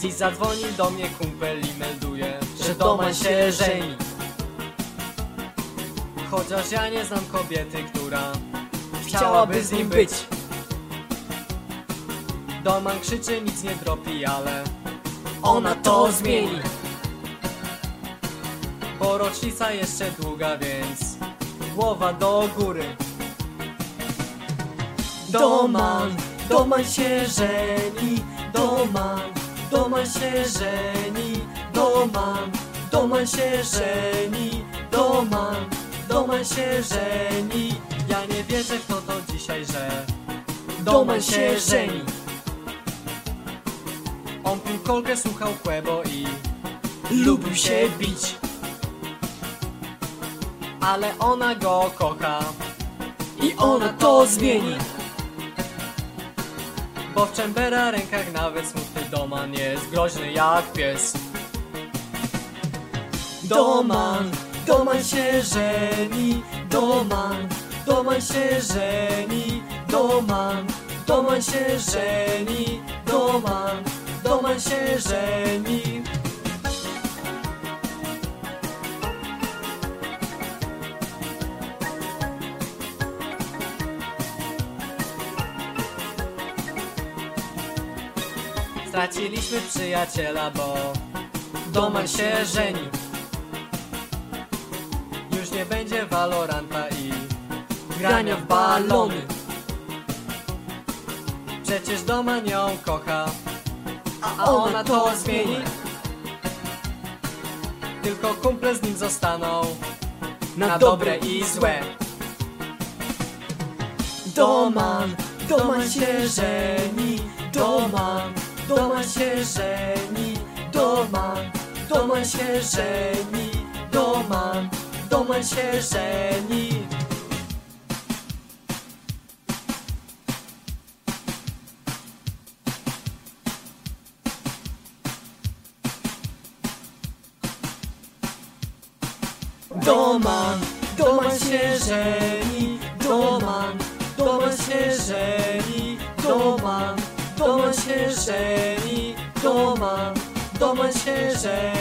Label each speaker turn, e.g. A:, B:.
A: Dziś zadzwonił do mnie kumpel i melduje, że Doman się żeni. Chociaż ja nie znam kobiety, która chciałaby z nim być. Doman krzyczy, nic nie dropi, ale ona to zmieni. Bo rocznica jeszcze długa, więc głowa do góry. Doman, Doman się żeni, Doman się żeni, Doman, Doman się żeni, Doman, Doman się żeni. Ja nie wierzę w to do dzisiaj, że Doman się żeni. On pił kolkę, słuchał Quebo i lubił się bić. Ale ona go kocha i ona to zmieni. Bo w Chambera rękach nawet smutny Doman jest groźny jak pies. Doman, Doman się żeni, Doman, Doman się żeni, Doman, Doman się żeni, Doman, Doman się żeni. Straciliśmy przyjaciela, bo Doman się żeni. Już nie będzie Valoranta i grania w balony. Przecież Doman ją kocha, a ona to zmieni. Tylko kumple z nim zostaną na dobre i złe. Doman, Doman się żeni, Doman, Domań się żeni, Doman, Domań się żeni, Doman, Domań się żeni. Doman, Doman się żeni, Doman, Doman się żeni, Doman żeni doma, doma się żeni.